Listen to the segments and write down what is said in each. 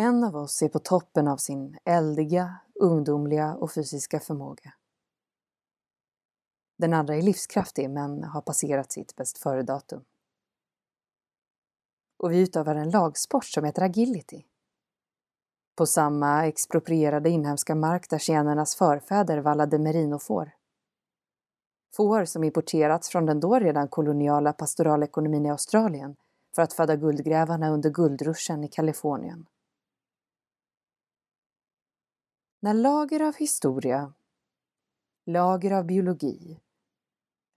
En av oss är på toppen av sin eldiga, ungdomliga och fysiska förmåga. Den andra är livskraftig men har passerat sitt bäst före-datum. Och vi utövar en lagsport som heter agility. På samma exproprierade inhemska mark där zigenarnas förfäder vallade merinofår. Får som importerats från den då redan koloniala pastoralekonomin i Australien för att föda guldgrävarna under guldruschen i Kalifornien. När lager av historia, lager av biologi,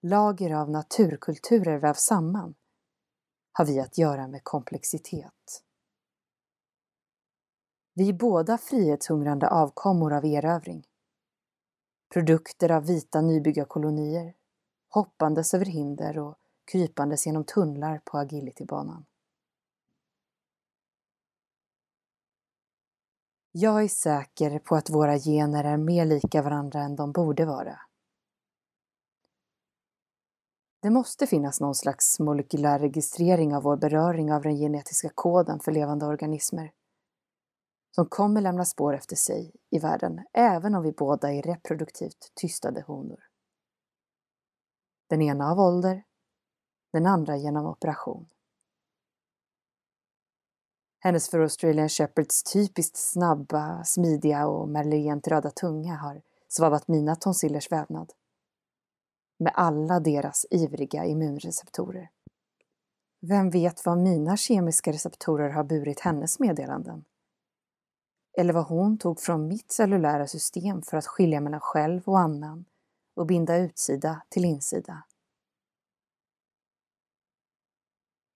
lager av naturkulturer vävs samman har vi att göra med komplexitet. Vi är båda frihetshungrande avkommor av erövring. Produkter av vita nybyggarkolonier, hoppandes över hinder och krypandes genom tunnlar på agilitybanan. Jag är säker på att våra gener är mer lika varandra än de borde vara. Det måste finnas någon slags molekylär registrering av vår beröring av den genetiska koden för levande organismer som kommer lämna spår efter sig i världen även om vi båda är reproduktivt tystade honor. Den ena av ålder, den andra genom operation. Hennes för Australian Shepherds typiskt snabba, smidiga och merlent röda tunga har svavat mina tonsillers vävnad. Med alla deras ivriga immunreceptorer. Vem vet vad mina kemiska receptorer har burit hennes meddelanden? Eller vad hon tog från mitt cellulära system för att skilja mellan själv och annan och binda utsida till insida.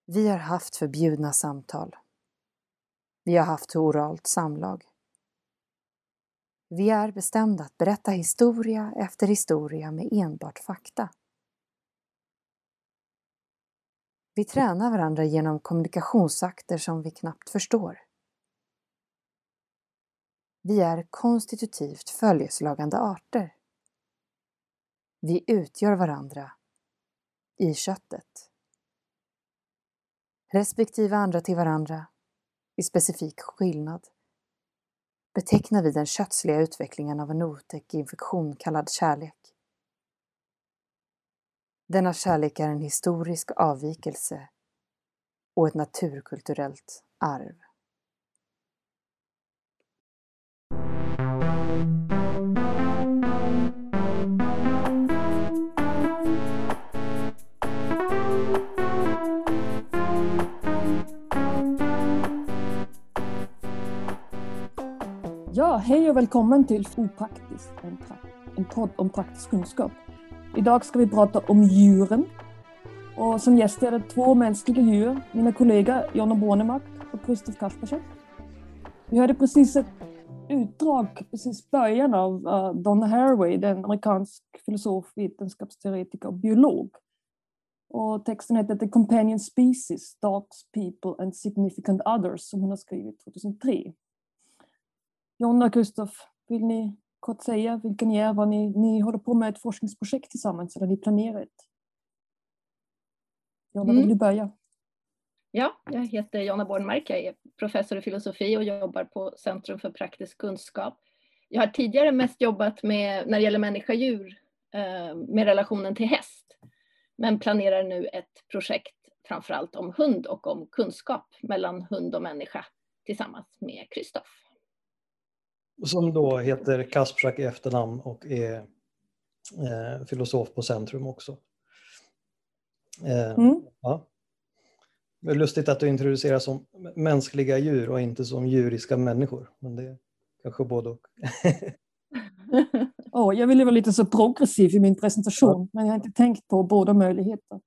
Vi har haft förbjudna samtal. Vi har haft oralt samlag. Vi är bestämda att berätta historia efter historia med enbart fakta. Vi tränar varandra genom kommunikationsakter som vi knappt förstår. Vi är konstitutivt följeslagande arter. Vi utgör varandra i köttet. Respektive andra till varandra i specifik skillnad betecknar vi den kötsliga utvecklingen av en otäck infektion kallad kärlek. Denna kärlek är en historisk avvikelse och ett naturkulturellt arv. Ja, hej och välkommen till Opraktiskt, en, en podd om praktisk kunskap. Idag ska vi prata om djuren. Och som gäster är det två mänskliga djur, mina kollegor Jonna Bornemark och Kristof Kaspersen. Vi hörde precis ett utdrag, precis början av uh, Donna Haraway, den amerikansk filosof, vetenskapsteoretiker och biolog. Och texten heter The Companion Species, Dogs, People and Significant Others som hon har skrivit 2003. Jonna och Gustav, vill ni kort säga vilka ni är, vad ni, ni håller på med ett forskningsprojekt tillsammans eller ni planerar ett? Jonna, mm. vill du börja? Ja, jag heter Jonna Bornmark, jag är professor i filosofi och jobbar på Centrum för praktisk kunskap. Jag har tidigare mest jobbat med, när det gäller människa-djur, eh, med relationen till häst, men planerar nu ett projekt framförallt om hund och om kunskap mellan hund och människa tillsammans med Kristoff. Som då heter Kasprzak i efternamn och är eh, filosof på Centrum också. Eh, mm. ja. Det är lustigt att du introducerar som mänskliga djur och inte som djuriska människor. Men det är kanske både och. oh, jag ville vara lite så progressiv i min presentation, ja. men jag har inte tänkt på båda möjligheter.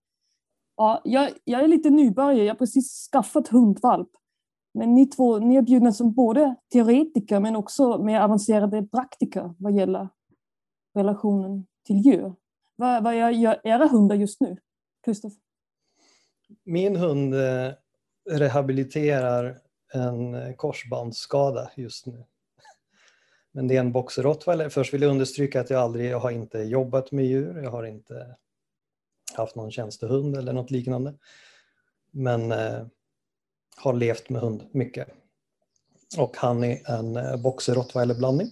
Ja, jag, jag är lite nybörjare, jag har precis skaffat hundvalp. Men ni två ni är bjudna som både teoretiker men också mer avancerade praktiker vad gäller relationen till djur. Vad, vad gör era hundar just nu? Kristoff? Min hund eh, rehabiliterar en eh, korsbandsskada just nu. Men det är en boxer rottweiler. Först vill jag understryka att jag aldrig jag har inte jobbat med djur. Jag har inte haft någon tjänstehund eller något liknande. Men eh, har levt med hund mycket. och han är en eh, boxer-rottweiler-blandning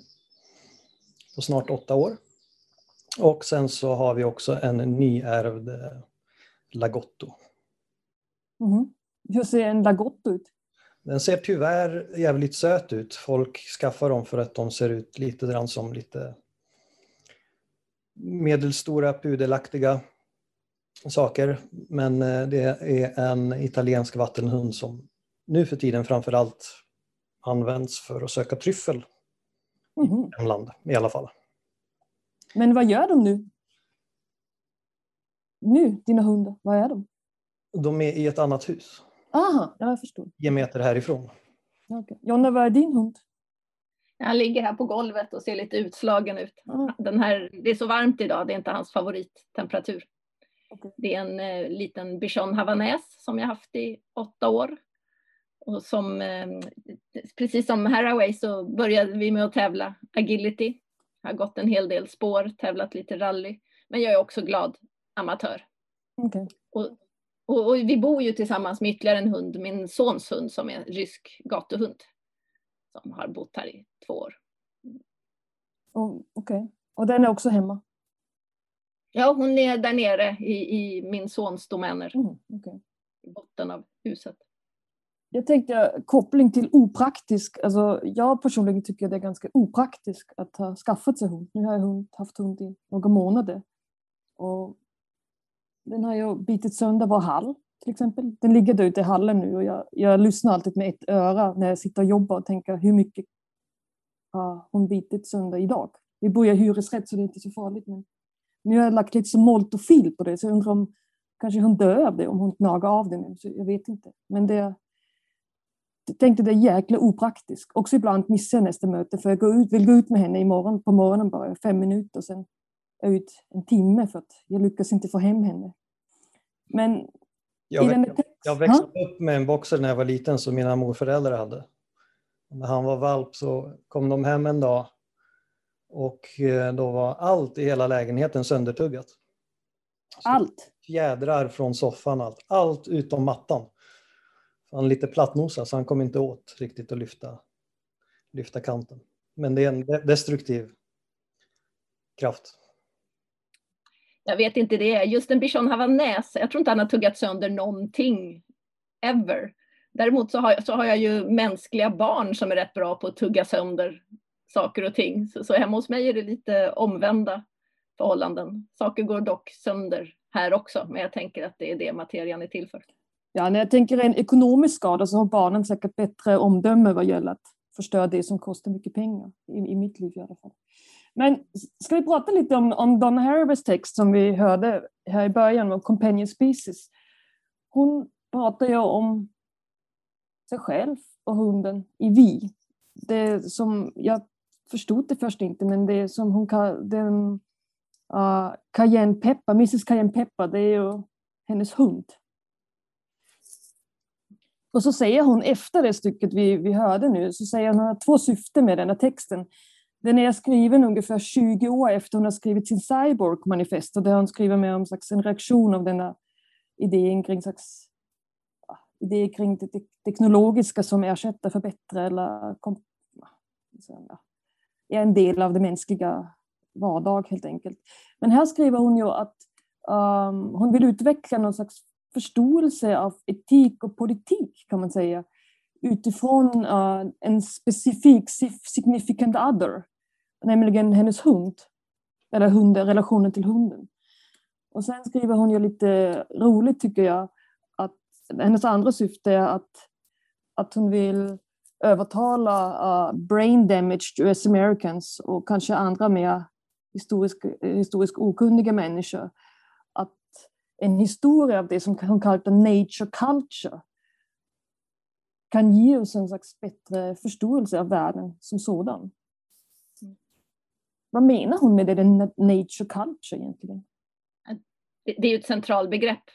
på snart åtta år. Och sen så har vi också en nyärvd eh, Lagotto. Mm. Hur ser en Lagotto ut? Den ser tyvärr jävligt söt ut. Folk skaffar dem för att de ser ut lite grann som lite medelstora pudelaktiga saker. Men eh, det är en italiensk vattenhund som nu för tiden framför allt används för att söka tryffel mm. i land i alla fall. Men vad gör de nu? Nu, dina hundar, vad är de? De är i ett annat hus. Aha, jag förstår. Tio meter härifrån. Okay. Jonna, vad är din hund? Han ligger här på golvet och ser lite utslagen ut. Den här, det är så varmt idag, det är inte hans favorittemperatur. Okay. Det är en eh, liten bichon havanäs som jag haft i åtta år. Och som, eh, precis som Haraway så började vi med att tävla agility. Jag har gått en hel del spår, tävlat lite rally. Men jag är också glad amatör. Okay. Och, och, och, vi bor ju tillsammans med ytterligare en hund, min sons hund som är rysk gatuhund. Som har bott här i två år. Oh, Okej, okay. och den är också hemma? Ja, hon är där nere i, i min sons domäner. Mm, okay. I botten av huset. Jag tänkte koppling till opraktisk. Alltså, jag personligen tycker det är ganska opraktiskt att ha skaffat sig hund. Nu har jag hund, haft hund i några månader. Och den har ju bitit sönder vår hall till exempel. Den ligger där ute i hallen nu och jag, jag lyssnar alltid med ett öra när jag sitter och jobbar och tänker hur mycket har hon bitit sönder idag? Vi bor i hyresrätt så det är inte så farligt. Men nu har jag lagt lite som moltofil på det så jag undrar om kanske hon dör av det om hon gnagar av det nu. Så jag vet inte. Men det, jag tänkte det är jäkla opraktiskt. Också ibland missar jag nästa möte för jag går ut, vill gå ut med henne imorgon, på morgonen bara fem minuter sen är ut en timme för att jag lyckas inte få hem henne. Men jag, växt, jag växte ha? upp med en boxer när jag var liten som mina morföräldrar hade. När han var valp så kom de hem en dag och eh, då var allt i hela lägenheten söndertuggat. Så allt? Fjädrar från soffan, allt, allt utom mattan. Han är lite plattnosad så han kom inte åt riktigt att lyfta, lyfta kanten. Men det är en destruktiv kraft. Jag vet inte det. Just en bichon havanäs, jag tror inte han har tuggat sönder någonting ever. Däremot så har, så har jag ju mänskliga barn som är rätt bra på att tugga sönder saker och ting. Så, så hemma hos mig är det lite omvända förhållanden. Saker går dock sönder här också, men jag tänker att det är det materian är till för. Ja, när jag tänker en ekonomisk skada så har barnen säkert bättre omdöme vad gäller att förstöra det som kostar mycket pengar, i, i mitt liv i alla fall. Men ska vi prata lite om, om Donna Haraway's text som vi hörde här i början om Companion Species. Hon pratar ju om sig själv och hunden i vi. Det som, jag förstod det först inte, men det som hon kallar den uh, Cayenne Pepper, Mrs Cayenne Pepper, det är ju hennes hund. Och så säger hon efter det stycket vi, vi hörde nu, så säger hon att två syften med den här texten. Den är skriven ungefär 20 år efter hon har skrivit sin Cyborg-manifest och där hon skriver med om slags en reaktion av denna idén kring slags idéer kring det teknologiska som ersätter förbättrar eller kom, är en del av det mänskliga vardag helt enkelt. Men här skriver hon ju att um, hon vill utveckla någon slags förståelse av etik och politik kan man säga utifrån uh, en specifik significant other, nämligen hennes hund, eller hunden, relationen till hunden. Och sen skriver hon ju lite roligt tycker jag, att hennes andra syfte är att, att hon vill övertala uh, brain damaged US Americans och kanske andra mer historiskt historisk okunniga människor en historia av det som hon kallar nature culture kan ge oss en slags bättre förståelse av världen som sådan. Vad menar hon med det, nature culture egentligen? Det är ju ett centralbegrepp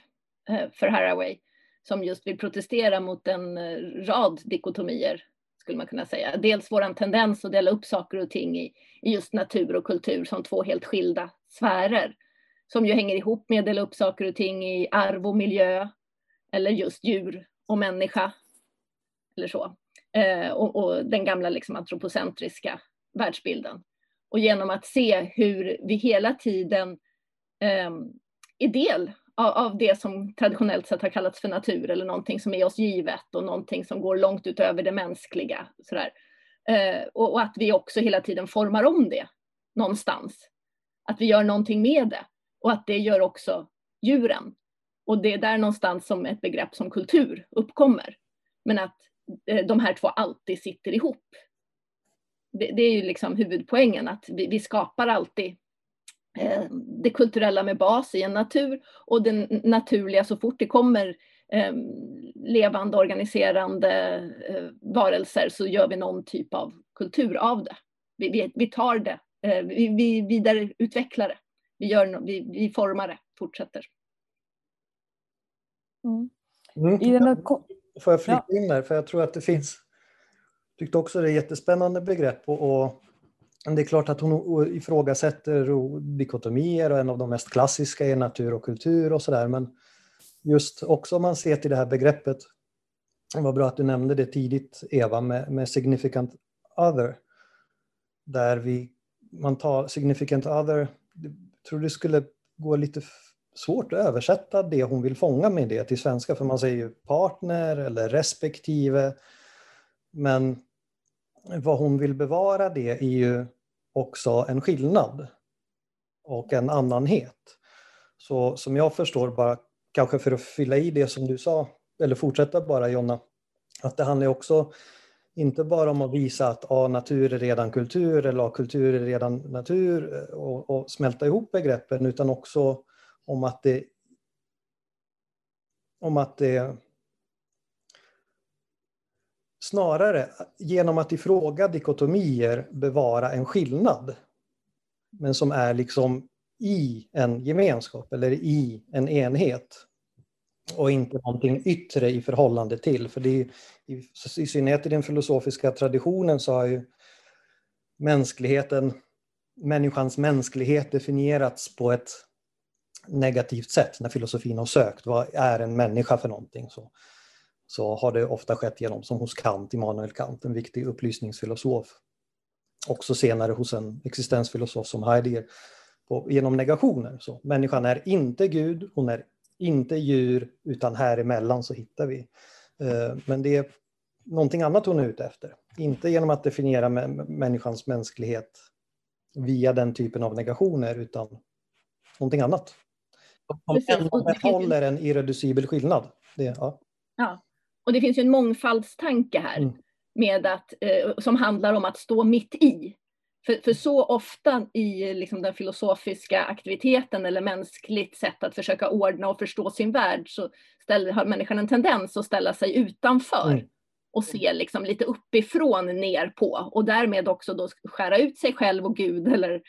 eh, för Haraway som just vill protestera mot en eh, rad dikotomier skulle man kunna säga. Dels vår tendens att dela upp saker och ting i, just natur och kultur som två helt skilda sfärer som ju hänger ihop med att dela upp saker och ting i arv och miljö eller just djur och människa eller så. eh, och, och, den gamla liksom antropocentriska världsbilden. Och genom att se hur vi hela tiden eh, är del av, av, det som traditionellt sett har kallats för natur eller någonting som är oss givet och någonting som går långt utöver det mänskliga. Sådär. Eh, och, och, att vi också hela tiden formar om det någonstans. Att vi gör någonting med det och att det gör också djuren. Och det är där någonstans som ett begrepp som kultur uppkommer. Men att eh, de här två alltid sitter ihop. Det, det är ju liksom huvudpoängen, att vi, vi skapar alltid eh, det kulturella med bas i en natur och det naturliga så fort det kommer eh, levande organiserande eh, varelser så gör vi någon typ av kultur av det. Vi, vi, vi tar det, eh, vi, vi vidareutvecklar det, vi, gör, vi, vi formar det, fortsätter. Mm. Mm. I den där... Får jag flika ja. in där? För jag tror att det finns... Jag tyckte också det är ett jättespännande begrepp och, och det är klart att hon ifrågasätter dikotomier och en av de mest klassiska är natur och kultur och sådär. Men just också om man ser till det här begreppet, det var bra att du nämnde det tidigt Eva med, med significant other. Där vi, man tar significant other, tror det skulle gå lite svårt att översätta det hon vill fånga med det till svenska, för man säger ju partner eller respektive. Men vad hon vill bevara det är ju också en skillnad och en annanhet. Så som jag förstår, bara kanske för att fylla i det som du sa, eller fortsätta bara Jonna, att det handlar också inte bara om att visa att ah, natur är redan kultur eller ah, kultur är redan natur eh, och, och smälta ihop begreppen utan också om att det om att det snarare genom att ifråga dikotomier bevara en skillnad men som är liksom i en gemenskap eller i en enhet och inte någonting yttre i förhållande till. För det är, i, i synnerhet i den filosofiska traditionen så har ju mänskligheten, människans mänsklighet definierats på ett negativt sätt när filosofin har sökt vad är en människa för någonting. Så, så har det ofta skett genom, som hos Kant, Immanuel Kant, en viktig upplysningsfilosof. Också senare hos en existensfilosof som Heidegger, på, genom negationer. Så människan är inte Gud, hon är inte djur, utan här emellan så hittar vi. Eh, men det är någonting annat hon är ute efter. Inte genom att definiera människans mänsklighet via den typen av negationer, utan någonting annat. Som behåller en irreducibel skillnad. Det, ja. ja. Och det finns ju en mångfaldstanke här mm. med att, eh, som handlar om att stå mitt i. För, för så ofta i liksom, den filosofiska aktiviteten eller mänskligt sätt att försöka ordna och förstå sin värld så ställer, har människan en tendens att ställa sig utanför. Mm och se liksom lite uppifrån ner på och därmed också då skära ut sig själv och Gud eller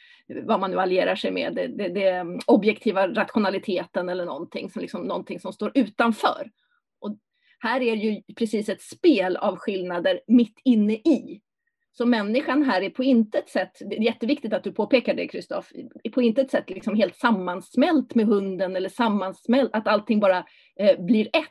vad man nu allierar sig med, det, det, det objektiva rationaliteten eller någonting som, liksom, någonting som står utanför. Och här är ju precis ett spel av skillnader mitt inne i. Så människan här är på intet sätt, det är jätteviktigt att du påpekar det Kristoff, är på intet sätt liksom helt sammansmält med hunden eller sammansmält, att allting bara eh, blir ett.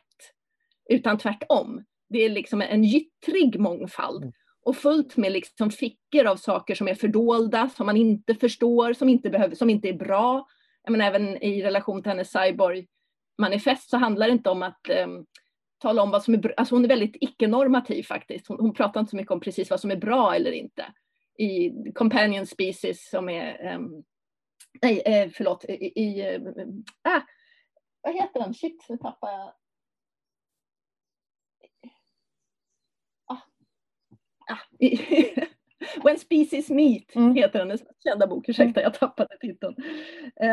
Utan tvärtom det är liksom en gyttrig mångfald mm. och fullt med liksom fickor av saker som är fördolda, som man inte förstår, som inte, behöver, som inte är bra. Jag menar, även i relation till hennes cyborg-manifest så handlar det inte om att um, tala om vad som är bra. Alltså hon är väldigt icke-normativ faktiskt. Hon, hon, pratar inte så mycket om precis vad som är bra eller inte. I Companion Species som är, um, nej eh, förlåt, i, i uh, ah, vad heter den? Shit, nu tappar jag ah, When Species Meet mm. heter hennes kända bok. Ursäkta, jag tappade titeln.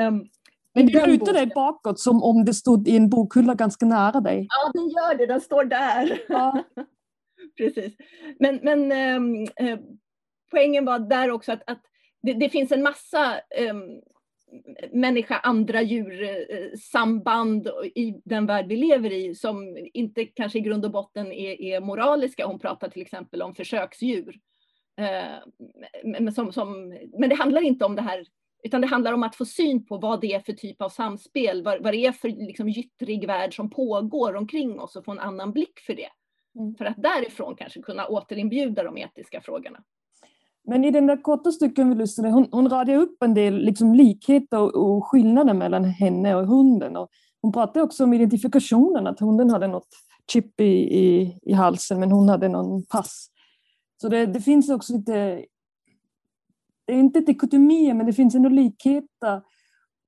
Um, men du lutar dig bakåt som om det stod i en bokhylla ganska nära dig. Ja, den gör det. Den står där. Ja. Precis. Men, men um, uh, poängen var där också att, att det, det, finns en massa um, människa, andra djur, eh, samband i den värld vi lever i som inte kanske i grund och botten är, är moraliska. Hon pratar till exempel om försöksdjur. Eh, men, som, som, men det handlar inte om det här, utan det handlar om att få syn på vad det är för typ av samspel, vad, vad det är för liksom, gyttrig värld som pågår omkring oss och få en annan blick för det. Mm. För att därifrån kanske kunna återinbjuda de etiska frågorna. Men i den där korta stycken vi lyssnade, hon, hon radar upp en del liksom likheter och, och skillnader mellan henne och hunden. Och hon pratade också om identifikationen, att hunden hade något chip i, i, i halsen men hon hade någon pass. Så det, det finns också lite, inte dikotomier men det finns ändå likheter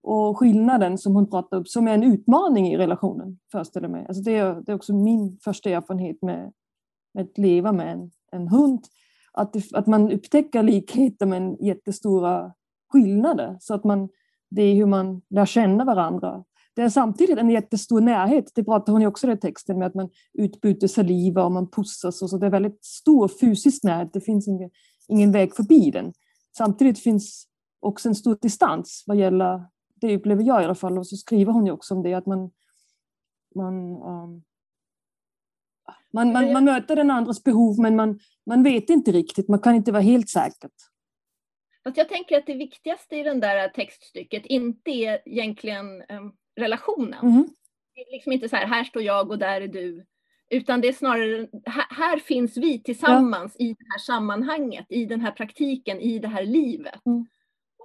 och skillnaden som hon pratar upp som är en utmaning i relationen, föreställer jag mig. Alltså det, är, det är också min första erfarenhet med, med att leva med en, en hund. Att, det, att man upptäcker likheter men jättestora skillnader. Så att man, det är hur man lär känna varandra. Det är samtidigt en jättestor närhet. Det pratar hon ju också i texten med att man utbyter saliva och man pussas. Och så. Det är väldigt stor fysisk närhet. Det finns ingen, ingen väg förbi den. Samtidigt finns också en stor distans vad gäller det upplever jag i alla fall. Och så skriver hon ju också om det, att man, man, um, man, man, man möter den andras behov men man, man vet inte riktigt, man kan inte vara helt säker. Fast jag tänker att det viktigaste i den där textstycket inte är egentligen um, relationen. Mm. Det är liksom inte så här, här står jag och där är du. Utan det är snarare, här, här finns vi tillsammans ja. i det här sammanhanget, i den här praktiken, i det här livet. Mm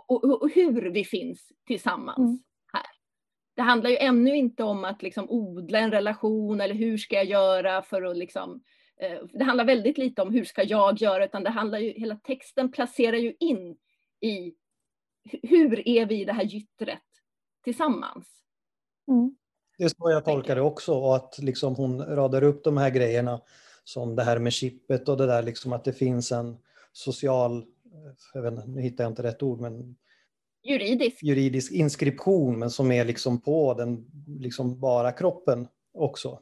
och, och hur vi finns tillsammans mm. här. Det handlar ju ännu inte om att liksom odla en relation eller hur ska jag göra för att liksom eh, det handlar väldigt lite om hur ska jag göra utan det handlar ju, hela texten placerar ju in i hur är vi i det här gyttret tillsammans. Mm. Det är så jag tolkar det också och att liksom hon radar upp de här grejerna som det här med chippet och det där liksom att det finns en social jag vet inte, nu hittar jag inte rätt ord, men juridisk, juridisk inskription, men som är liksom på den liksom bara kroppen också.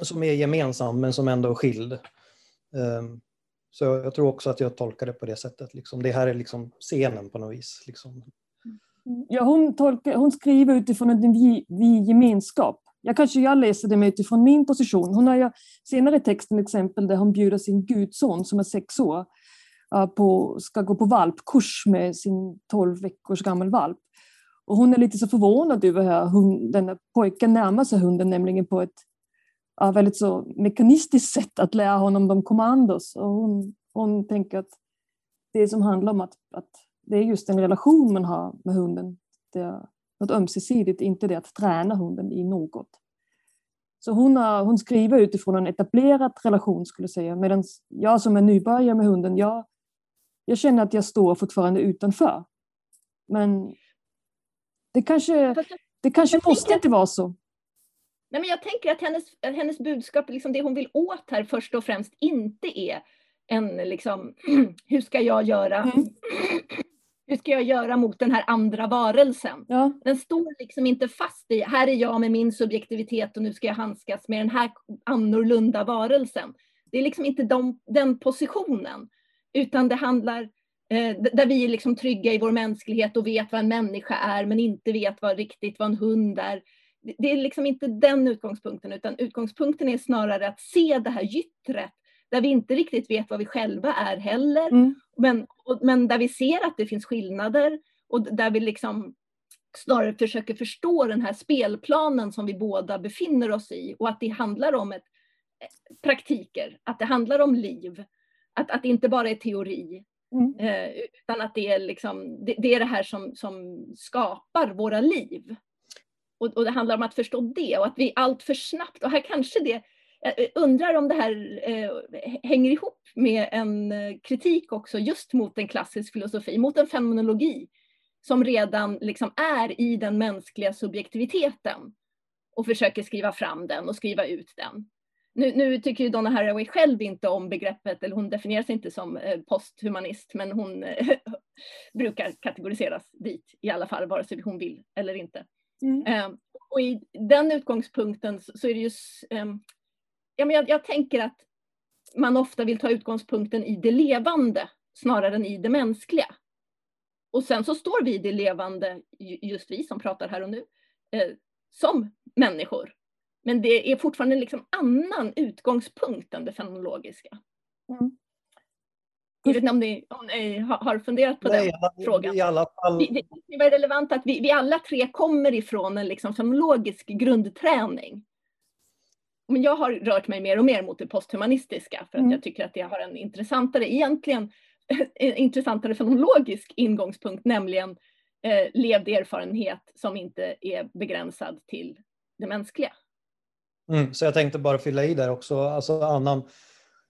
Som är gemensam, men som ändå är skild. Um, så jag tror också att jag tolkar det på det sättet. Liksom. Det här är liksom scenen på något vis. Liksom. Ja, hon, tolkar, hon skriver utifrån en vi-gemenskap. Jag kanske jag läser det med utifrån min position. Hon har ju senare i texten exempel där hon bjuder sin gudson som är sex år på, ska gå på valpkurs med sin 12 veckors gammal valp. Och hon är lite så förvånad över hur hon, denna pojken närmar sig hunden, nämligen på ett ja, väldigt så mekanistiskt sätt att lära honom de kommandos. Och hon, hon tänker att det som handlar om att, att det är just en relation man har med hunden. Det är något ömsesidigt, inte det att träna hunden i något. Så hon, har, hon skriver utifrån en etablerad relation skulle jag säga, medan jag som är nybörjare med hunden, jag jag känner att jag står fortfarande utanför. Men det kanske, det kanske måste inte vara så. Nej, men jag tänker att hennes, hennes budskap, liksom det hon vill åt här först och främst inte är en liksom, hur ska jag göra? Mm. Hur ska jag göra mot den här andra varelsen? Ja. Den står liksom inte fast i, här är jag med min subjektivitet och nu ska jag handskas med den här annorlunda varelsen. Det är liksom inte de, den positionen. Utan det handlar, eh, där vi är liksom trygga i vår mänsklighet och vet vad en människa är men inte vet vad riktigt vad en hund är. Det är liksom inte den utgångspunkten utan utgångspunkten är snarare att se det här gyttret där vi inte riktigt vet vad vi själva är heller. Mm. Men, och, men där vi ser att det finns skillnader och där vi liksom snarare försöker förstå den här spelplanen som vi båda befinner oss i och att det handlar om ett, eh, praktiker, att det handlar om liv att, att det inte bara är teori, mm. eh, utan att det är, liksom, det, det, är det här som, som skapar våra liv. Och, och, det handlar om att förstå det och att vi allt för snabbt, och här kanske det, jag undrar om det här eh, hänger ihop med en eh, kritik också just mot en klassisk filosofi, mot en fenomenologi som redan liksom är i den mänskliga subjektiviteten och försöker skriva fram den och skriva ut den. Nu, nu, tycker ju Donna Haraway själv inte om begreppet, eller hon definierar sig inte som eh, posthumanist, men hon eh, brukar kategoriseras dit i alla fall, vare sig hon vill eller inte. Mm. Eh, och i den utgångspunkten så, är det ju, eh, ja, men jag, jag, tänker att man ofta vill ta utgångspunkten i det levande snarare än i det mänskliga. Och sen så står vi i det levande, just vi som pratar här och nu, eh, som människor men det är fortfarande en liksom annan utgångspunkt än det fenomenologiska. Mm. Jag vet inte om ni, om ni har funderat på Nej, den frågan. I alla fall... Det, det är relevant att vi, vi alla tre kommer ifrån en liksom fenomenologisk grundträning. Men jag har rört mig mer och mer mot det posthumanistiska för att mm. jag tycker att det har en intressantare, egentligen intressantare fenomenologisk ingångspunkt, nämligen eh, levd erfarenhet som inte är begränsad till det mänskliga. Mm, så jag tänkte bara fylla i där också, alltså annan,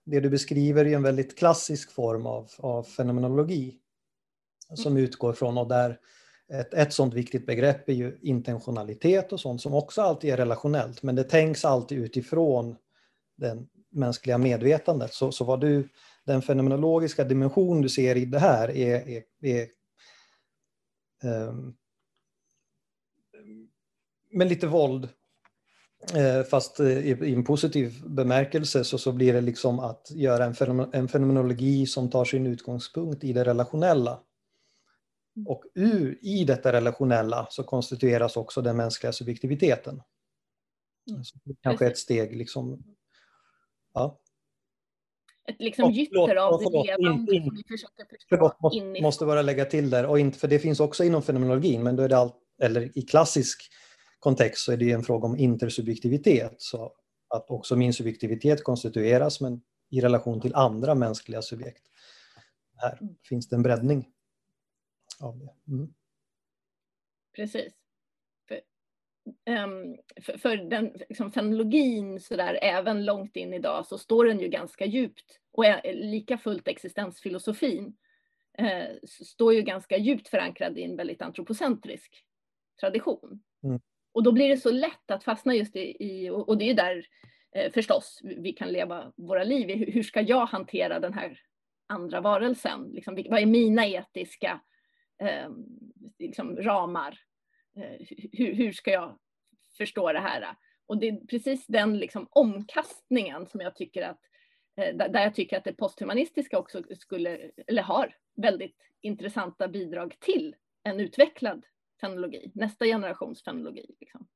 det du beskriver är en väldigt klassisk form av, av fenomenologi som mm. utgår från och där ett, ett sådant viktigt begrepp är ju intentionalitet och sånt som också alltid är relationellt, men det tänks alltid utifrån det mänskliga medvetandet. Så, så vad du, den fenomenologiska dimension du ser i det här är, är, är um, med lite våld, eh, fast eh, i en positiv bemärkelse så, så blir det liksom att göra en fenomenologi som tar sin utgångspunkt i det relationella. Mm. Och ur, i detta relationella så konstitueras också den mänskliga subjektiviteten. Mm. kanske ett steg liksom... Ja. Ett liksom gytter av det levande in, som vi försöker förstå måste, in måste bara lägga till där, och inte, för det finns också inom fenomenologin, men då är det allt, eller i klassisk kontext så är det en fråga om intersubjektivitet. Så att också min subjektivitet konstitueras men i relation till andra mänskliga subjekt. Här mm. finns det en breddning av det. Mm. Precis. För, um, för, för den liksom, fenologin sådär, även långt in idag så står den ju ganska djupt och är lika fullt existensfilosofin eh, står ju ganska djupt förankrad i en väldigt antropocentrisk tradition. Mm. Och då blir det så lätt att fastna just i, i och det är ju där eh, förstås vi kan leva våra liv. Hur, hur ska jag hantera den här andra varelsen? Liksom, vad är mina etiska eh, liksom, ramar. Eh, hur, hur, ska jag förstå det här? Och det är precis den liksom, omkastningen som jag tycker att eh, där jag tycker att det posthumanistiska också skulle, eller har, väldigt intressanta bidrag till en utvecklad fenologi, nästa generations fenologi. Liksom.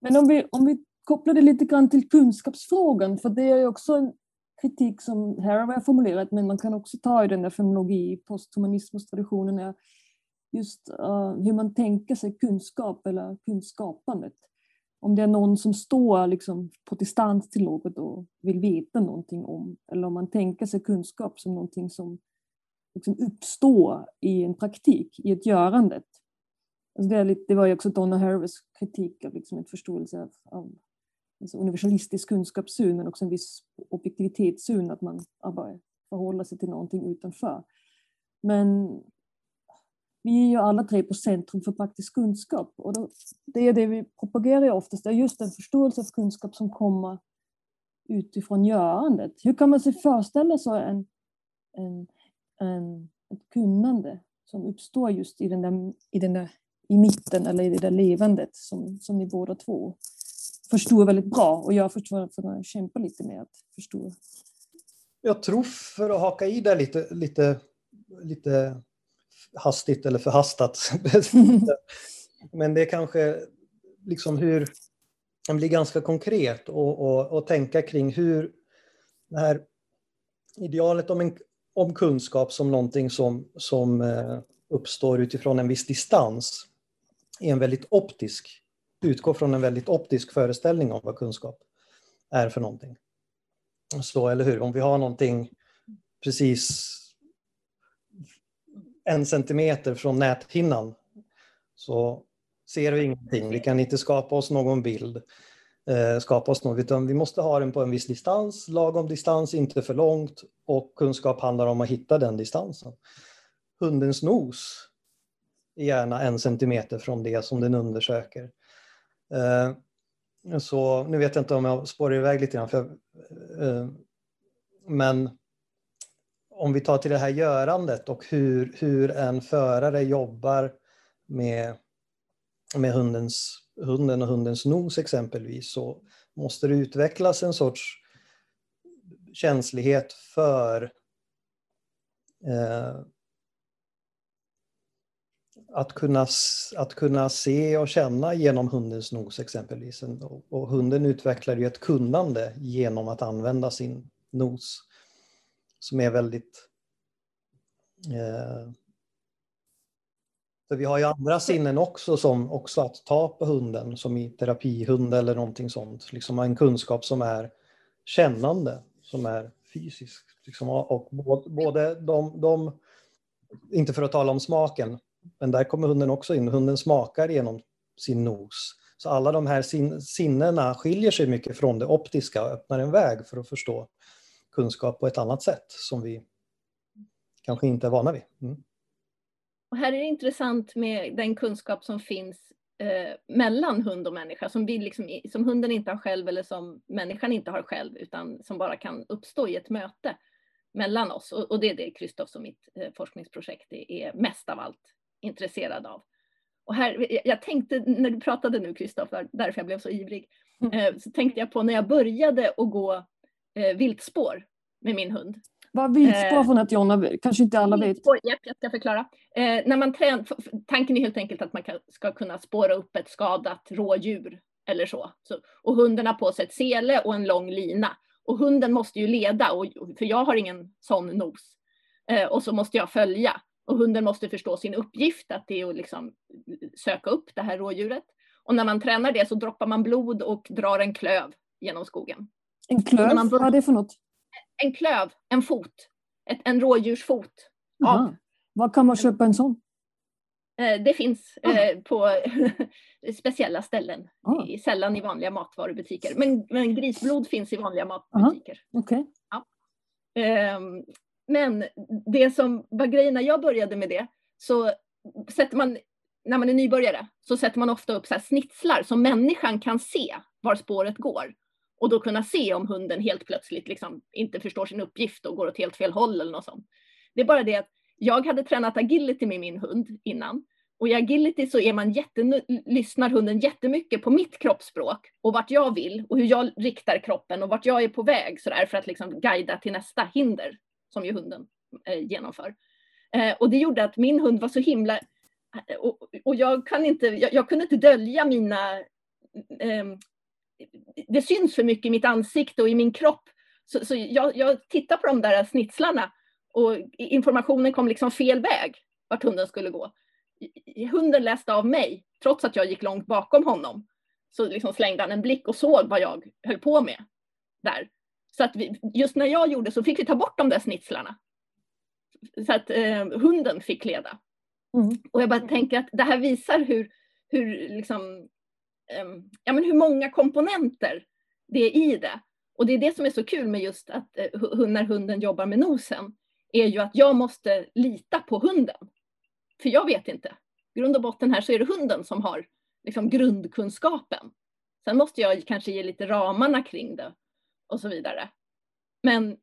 Men om vi, om vi kopplar det lite grann till kunskapsfrågan, för det är ju också en kritik som här har formulerat, men man kan också ta i den där fenomenologi, posthumanismus-traditionen, är just uh, hur man tänker sig kunskap eller kunskapandet. Om det är någon som står liksom på distans till något och vill veta någonting om, eller om man tänker sig kunskap som någonting som liksom uppstår i en praktik, i ett görande. Alltså det, lite, det, var ju också Donna Harris kritik av liksom en förståelse av, av alltså universalistisk kunskapssyn men också en viss objektivitetssyn, att man bara förhåller sig till någonting utanför. Men vi är ju alla tre på Centrum för praktisk kunskap och då, det är det vi propagerar oftast, det är just en förståelse av kunskap som kommer utifrån görandet. Hur kan man sig föreställa sig en, en, en, ett kunnande som uppstår just i den där, i den där i mitten eller i det där levandet som, som ni båda två förstår väldigt bra och jag förstår för att kämpa lite med att förstå. Jag tror för att haka i där lite, lite, lite hastigt eller förhastat. Men det är kanske liksom hur man blir ganska konkret och, och, och tänka kring hur det här idealet om, en, om kunskap som någonting som, som eh, uppstår utifrån en viss distans är en väldigt optisk, utgår från en väldigt optisk föreställning om vad kunskap är för någonting. Så, eller hur? Om vi har någonting precis en centimeter från näthinnan så ser vi ingenting. Vi kan inte skapa oss någon bild, eh, skapa oss något, utan vi måste ha den på en viss distans, lagom distans, inte för långt och kunskap handlar om att hitta den distansen. Hundens nos är gärna en centimeter från det som den undersöker. Eh, så nu vet jag inte om jag spårar iväg lite grann, för jag, eh, men om vi tar till det här görandet och hur, hur en förare jobbar med, med hundens, hunden och hundens nos exempelvis så måste det utvecklas en sorts känslighet för eh, att kunna, att kunna se och känna genom hundens nos exempelvis. Och hunden utvecklar ju ett kunnande genom att använda sin nos som är väldigt eh, För vi har ju andra sinnen också, som också att ta på hunden, som i terapihund eller någonting sånt. Liksom en kunskap som är kännande, som är fysisk. Liksom, och både de, de, inte för att tala om smaken, men där kommer hunden också in. Hunden smakar genom sin nos. Så alla de här sin, sinnena skiljer sig mycket från det optiska och öppnar en väg för att förstå kunskap på ett annat sätt som vi kanske inte är vana vid. Mm. Och här är det intressant med den kunskap som finns eh, mellan hund och människa som, vi liksom, som hunden inte har själv eller som människan inte har själv utan som bara kan uppstå i ett möte mellan oss. Och, och det är det Kristoff och mitt eh, forskningsprojekt är mest av allt intresserad av. Och här, jag tänkte när du pratade nu Kristoffer, därför jag blev så ivrig, mm. eh, så tänkte jag på när jag började att gå eh, viltspår med min hund. Vad viltspår eh, för något Jonna? Kanske inte alla vet? Viltspår, ja, jag ska förklara. När man trän, tanken är helt enkelt att man ska kunna spåra upp ett skadat rådjur eller så. Och hunden har på sig ett sele och en lång lina. Och hunden måste ju leda, och, för jag har ingen sån nos. Och så måste jag följa. Och hunden måste förstå sin uppgift, att det är att liksom söka upp det här rådjuret. Och när man tränar det så droppar man blod och drar en klöv genom skogen. En klöv? Man, Vad är det för något? En klöv, en fot. Ett, en rådjursfot. Ja. Var kan man köpa en sån? Eh, det finns eh, på speciella ställen, ah. sällan i vanliga matvarubutiker. Men, men grisblod finns i vanliga matbutiker. Okay. Ja. Men det som var grejen när jag började med det, så sätter man, när man är nybörjare, så sätter man ofta upp så snitslar som människan kan se var spåret går. Och då kunna se om hunden helt plötsligt liksom inte förstår sin uppgift och går åt helt fel håll eller något sånt. Det är bara det att jag hade tränat agility med min hund innan. Och i agility så är man jätte, lyssnar hunden jättemycket på mitt kroppsspråk och vart jag vill och hur jag riktar kroppen och vart jag är på väg sådär för att liksom guida till nästa hinder som ju hunden eh, genomför. Eh, och det gjorde att min hund var så himla... Eh, och, och jag, kan inte, jag, jag, kunde inte dölja mina... Eh, det syns för mycket i mitt ansikte och i min kropp. Så, så jag, jag tittade på de där snitslarna och informationen kom liksom fel väg vart hunden skulle gå. Hunden läste av mig, trots att jag gick långt bakom honom. Så liksom slängde han en blick och såg vad jag höll på med där. Så att vi, just när jag gjorde så fick vi ta bort de där snitslarna. Så att eh, hunden fick leda. Mm. Och jag bara tänker att det här visar hur, hur, liksom, eh, ja, men hur många komponenter det är i det. Och det är det som är så kul med just att eh, när hunden jobbar med nosen, är ju att jag måste lita på hunden. För jag vet inte. Grund och botten här så är det hunden som har liksom, grundkunskapen. Sen måste jag kanske ge lite ramarna kring det och så vidare. Men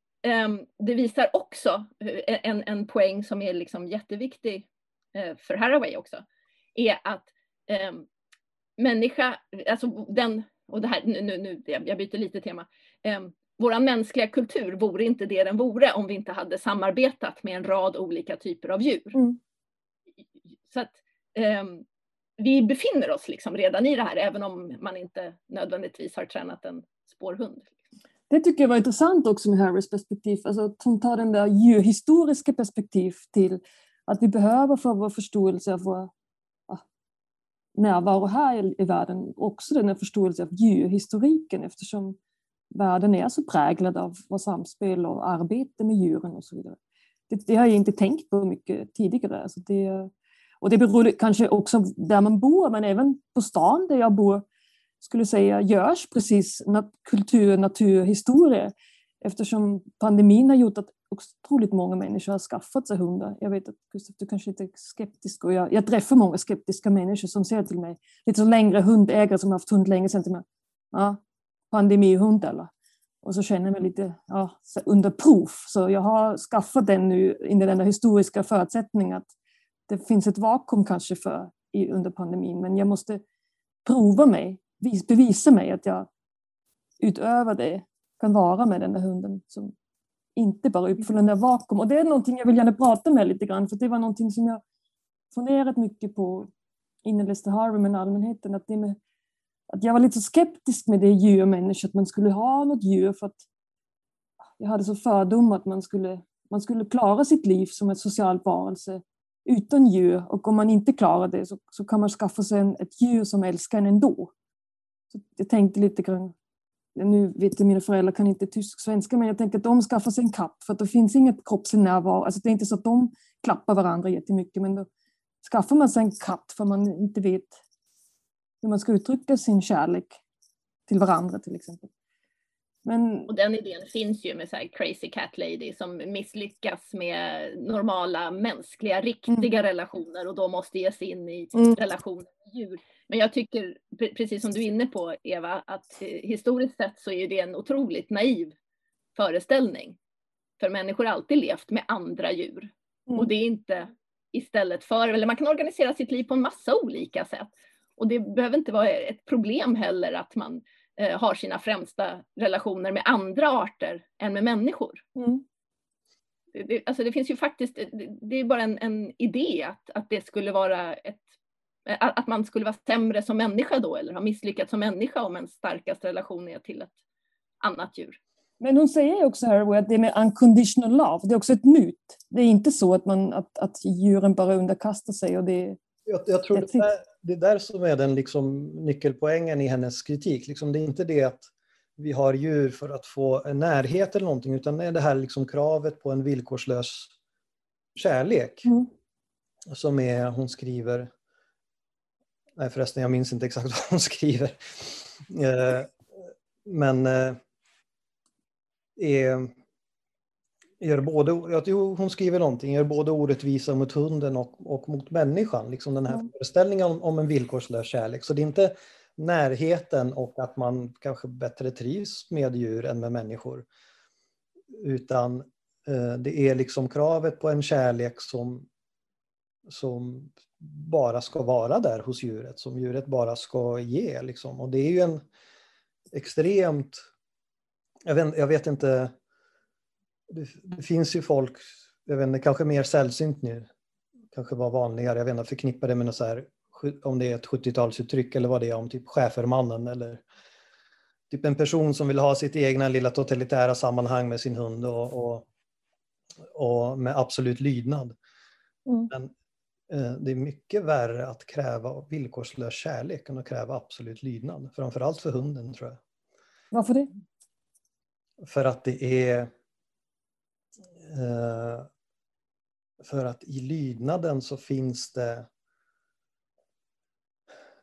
um, det visar också eh, en, en poäng som är liksom jätteviktig uh, för Haraway också, är att um, människa, alltså den, och det här, nu, nu jag byter lite tema, um, vår mänskliga kultur vore inte det den vore om vi inte hade samarbetat med en rad olika typer av djur. Mm. Så att um, vi befinner oss liksom redan i det här, även om man inte nödvändigtvis har tränat en spårhund. Det tycker jag var intressant också med Harrys perspektiv, alltså att hon tar den där djurhistoriska perspektiv till att vi behöver för vår förståelse av vår närvaro här i, världen också den här förståelsen av djurhistoriken eftersom världen är så präglad av vårt samspel och arbete med djuren och så vidare. Det, det har jag inte tänkt på mycket tidigare. Alltså det, och det beror kanske också där man bor, men även på stan där jag bor skulle säga görs precis kultur, naturhistoria eftersom pandemin har gjort att otroligt många människor har skaffat sig hundar. Jag vet att Gustav, du kanske inte är skeptisk och jag, jag träffar många skeptiska människor som säger till mig, lite så längre hundägare som har haft hund länge sedan till mig, ja, pandemihund eller? Och så känner jag mig lite ja, under prov. Så jag har skaffat den nu under den historiska förutsättningen att det finns ett vakuum kanske för i, under pandemin, men jag måste prova mig bevisa mig att jag utöver det kan vara med den där hunden som inte bara uppfyller den där vakuum. Och det är någonting jag vill gärna prata med lite grann, för det var någonting som jag funderat mycket på innan Lester Harvey med allmänheten, att, det med, att jag var lite skeptisk med det djurmänniska, att man skulle ha något djur för att jag hade så fördom att man skulle, man skulle klara sitt liv som ett socialt varelse utan djur och om man inte klarar det så, så kan man skaffa sig en, ett djur som älskar en ändå. Så jag tänkte lite grann, nu vet jag mina föräldrar kan inte tysk-svenska men jag tänker att de skaffar sig en katt för att det finns inget kroppslig närvaro. Alltså det är inte så att de klappar varandra jättemycket men då skaffar man sig en katt för man inte vet hur man ska uttrycka sin kärlek till varandra till exempel. Men... Och den idén finns ju med så crazy cat lady som misslyckas med normala mänskliga, riktiga mm. relationer och då måste ge sig in i mm. relationer med djur. Men jag tycker, precis som du är inne på Eva, att eh, historiskt sett så är det en otroligt naiv föreställning. För människor har alltid levt med andra djur. Mm. Och det är inte istället för, eller man kan organisera sitt liv på en massa olika sätt. Och det behöver inte vara ett problem heller att man eh, har sina främsta relationer med andra arter än med människor. Mm. Det, alltså det finns ju faktiskt, det är bara en, en idé att, att det skulle vara ett att man skulle vara sämre som människa då eller ha misslyckats som människa om ens starkaste relation är till ett annat djur. Men hon säger också här att det med unconditional love, det är också ett myt. Det är inte så att, man, att, att djuren bara underkastar sig och det jag, jag tror det är, det är där som är den liksom nyckelpoängen i hennes kritik. Liksom det är inte det att vi har djur för att få en närhet eller någonting, utan det är det här liksom kravet på en villkorslös kärlek. Mm. Som är, hon skriver, nej förresten jag minns inte exakt vad hon skriver. Eh, men eh, är, gör både, jo, hon skriver någonting, gör både orättvisa mot hunden och, och mot människan. Liksom den här mm. föreställningen om, om en villkorslös kärlek. Så det är inte närheten och att man kanske bättre trivs med djur än med människor. Utan eh, det är liksom kravet på en kärlek som, som bara ska vara där hos djuret, som djuret bara ska ge. Liksom. Och det är ju en extremt, jag vet, jag vet inte, det, det, finns ju folk, jag vet inte, kanske mer sällsynt nu, kanske var vanligare, jag vet inte, förknippa det med något så här, om det är ett 70-talsuttryck eller vad det är, om typ schäfermannen eller typ en person som vill ha sitt egna lilla totalitära sammanhang med sin hund och, och, och med absolut lydnad. Mm. Men det är mycket värre att kräva villkorslös kärlek än att kräva absolut lydnad. Framförallt för hunden tror jag. Varför det? För att det är Eh, för att i lydnaden så finns det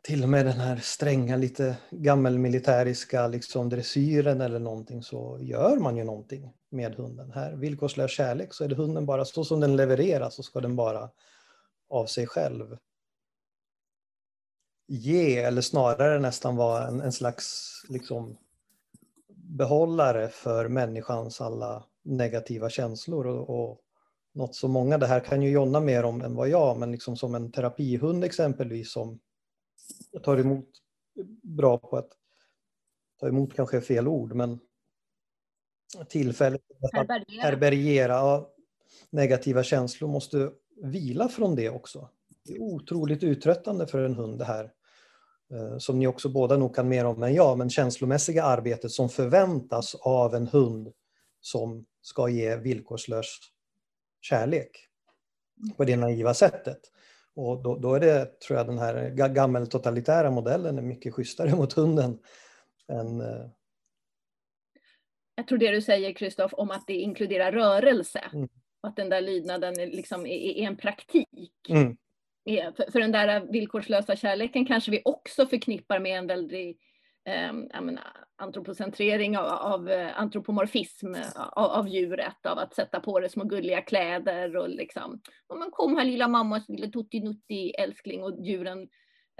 till och med den här stränga, lite gammelmilitäriska liksom dressyren eller någonting så gör man ju någonting med hunden. Här, villkorslös kärlek, så är det hunden bara så som den levereras så ska den bara av sig själv ge, eller snarare nästan vara en, en slags liksom, behållare för människans alla negativa känslor. Och, och något som många, det här kan ju Jonna mer om än vad jag, men liksom som en terapihund exempelvis som tar emot bra på att ta emot kanske är fel ord, men tillfället att härbärgera negativa känslor måste vila från det också. Det är otroligt uttröttande för en hund det här. Eh, som ni också båda nog kan mer om än jag, men känslomässiga arbetet som förväntas av en hund som ska ge villkorslös kärlek på det naiva sättet. Och då, då, är det, tror jag, den här gammeltotalitära modellen är mycket schysstare mot hunden än... Eh, jag tror det du säger, Kristoff, om att det inkluderar rörelse. Mm. Att den där lydnaden liksom är, är en praktik. Mm. För, för, den där villkorslösa kärleken kanske vi också förknippar med en väldigt eh, antropocentrering av, av eh, antropomorfism av, av, djuret, av att sätta på det små gulliga kläder och liksom, men kom här lilla mamma, lilla tutti älskling och djuren,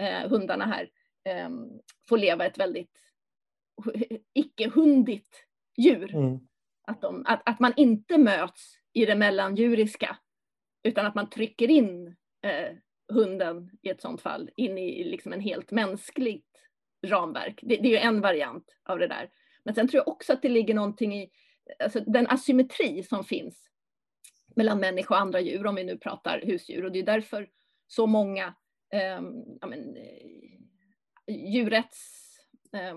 eh, hundarna här, eh, får leva ett väldigt icke-hundigt djur. Mm. Att, de, att, att man inte möts i det mellandjuriska, utan att man trycker in eh, hunden i ett sådant fall in i liksom en helt mänskligt ramverk. Det, det, är ju en variant av det där. Men sen tror jag också att det ligger någonting i alltså den asymmetri som finns mellan människa och andra djur, om vi nu pratar husdjur. Och det är därför så många eh, ja, men, eh, djurrätts eh,